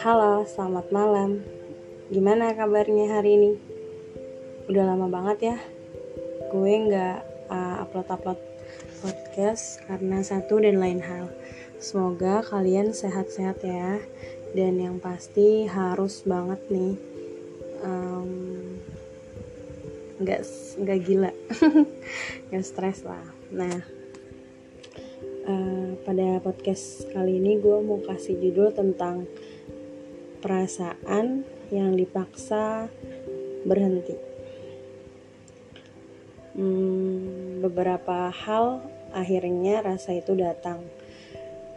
Halo, selamat malam. Gimana kabarnya hari ini? Udah lama banget ya, gue nggak uh, upload-upload podcast karena satu dan lain hal. Semoga kalian sehat-sehat ya, dan yang pasti harus banget nih um, nggak gila, nggak stres lah. Nah pada podcast kali ini gue mau kasih judul tentang perasaan yang dipaksa berhenti. Hmm, beberapa hal akhirnya rasa itu datang,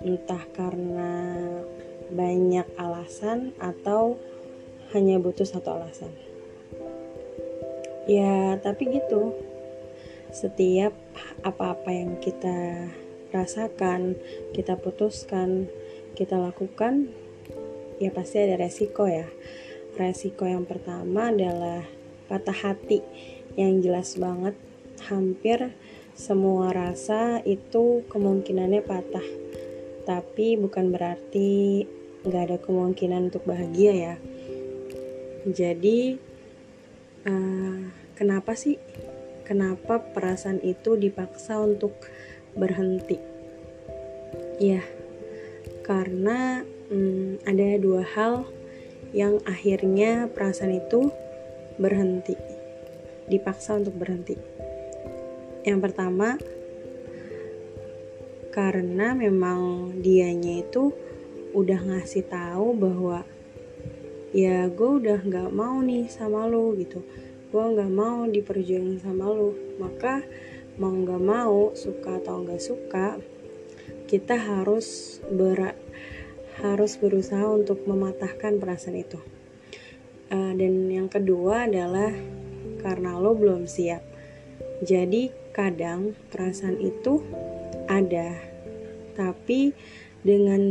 entah karena banyak alasan atau hanya butuh satu alasan. Ya, tapi gitu. Setiap apa-apa yang kita rasakan, kita putuskan, kita lakukan, ya pasti ada resiko ya. Resiko yang pertama adalah patah hati yang jelas banget hampir semua rasa itu kemungkinannya patah. Tapi bukan berarti nggak ada kemungkinan untuk bahagia ya. Jadi uh, kenapa sih? Kenapa perasaan itu dipaksa untuk berhenti. Ya, karena hmm, ada dua hal yang akhirnya perasaan itu berhenti, dipaksa untuk berhenti. Yang pertama, karena memang dianya itu udah ngasih tahu bahwa ya gue udah nggak mau nih sama lo gitu gue nggak mau diperjuangin sama lo maka mau nggak mau suka atau nggak suka kita harus ber harus berusaha untuk mematahkan perasaan itu. Uh, dan yang kedua adalah karena lo belum siap. Jadi kadang perasaan itu ada tapi dengan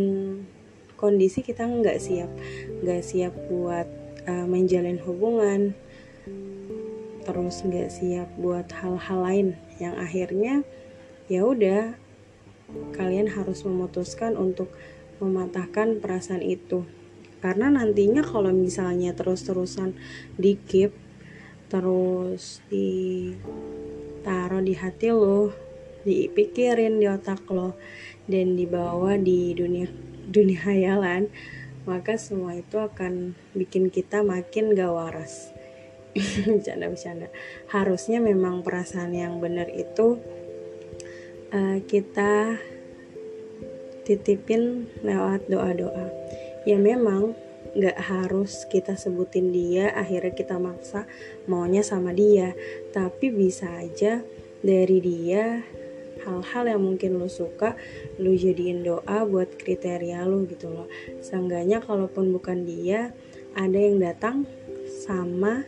kondisi kita nggak siap. Nggak siap buat uh, menjalin hubungan terus nggak siap buat hal-hal lain. Yang akhirnya ya udah kalian harus memutuskan untuk mematahkan perasaan itu. Karena nantinya kalau misalnya terus-terusan dikip terus ditaruh di hati lo dipikirin di otak lo dan dibawa di dunia dunia hayalan maka semua itu akan bikin kita makin gak waras bercanda-bercanda. Harusnya memang perasaan yang benar itu uh, kita titipin lewat doa-doa. Ya memang nggak harus kita sebutin dia akhirnya kita maksa maunya sama dia. Tapi bisa aja dari dia hal-hal yang mungkin lo suka lo jadiin doa buat kriteria lo gitu loh. Seenggaknya kalaupun bukan dia ada yang datang sama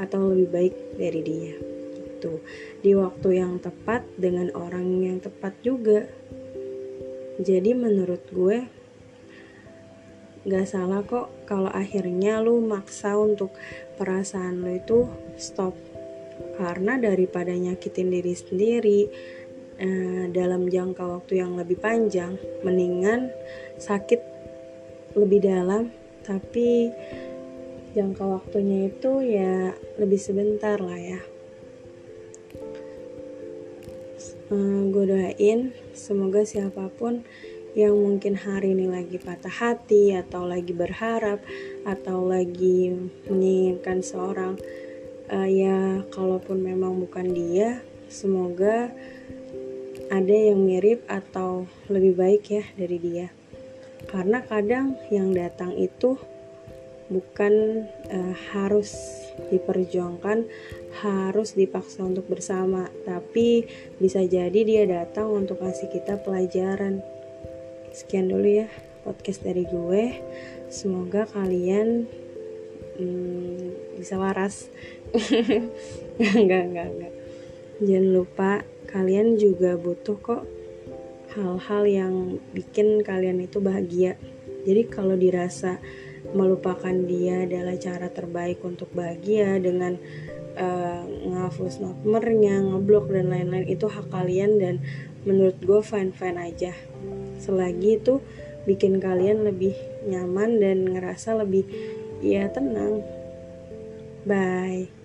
atau lebih baik dari dia. Gitu. Di waktu yang tepat dengan orang yang tepat juga. Jadi menurut gue gak salah kok kalau akhirnya lu maksa untuk perasaan lu itu stop. Karena daripada nyakitin diri sendiri eh, dalam jangka waktu yang lebih panjang mendingan sakit lebih dalam tapi jangka waktunya itu ya lebih sebentar lah ya. Uh, gue doain semoga siapa pun yang mungkin hari ini lagi patah hati atau lagi berharap atau lagi menginginkan seorang uh, ya kalaupun memang bukan dia semoga ada yang mirip atau lebih baik ya dari dia. Karena kadang yang datang itu bukan uh, harus diperjuangkan harus dipaksa untuk bersama tapi bisa jadi dia datang untuk kasih kita pelajaran. Sekian dulu ya podcast dari gue. Semoga kalian hmm, bisa waras. Enggak enggak enggak. Jangan lupa kalian juga butuh kok hal-hal yang bikin kalian itu bahagia. Jadi kalau dirasa melupakan dia adalah cara terbaik untuk bahagia dengan uh, ngehapus nomornya, ngeblok dan lain-lain. Itu hak kalian dan menurut gue fine fine aja. Selagi itu bikin kalian lebih nyaman dan ngerasa lebih ya tenang. Bye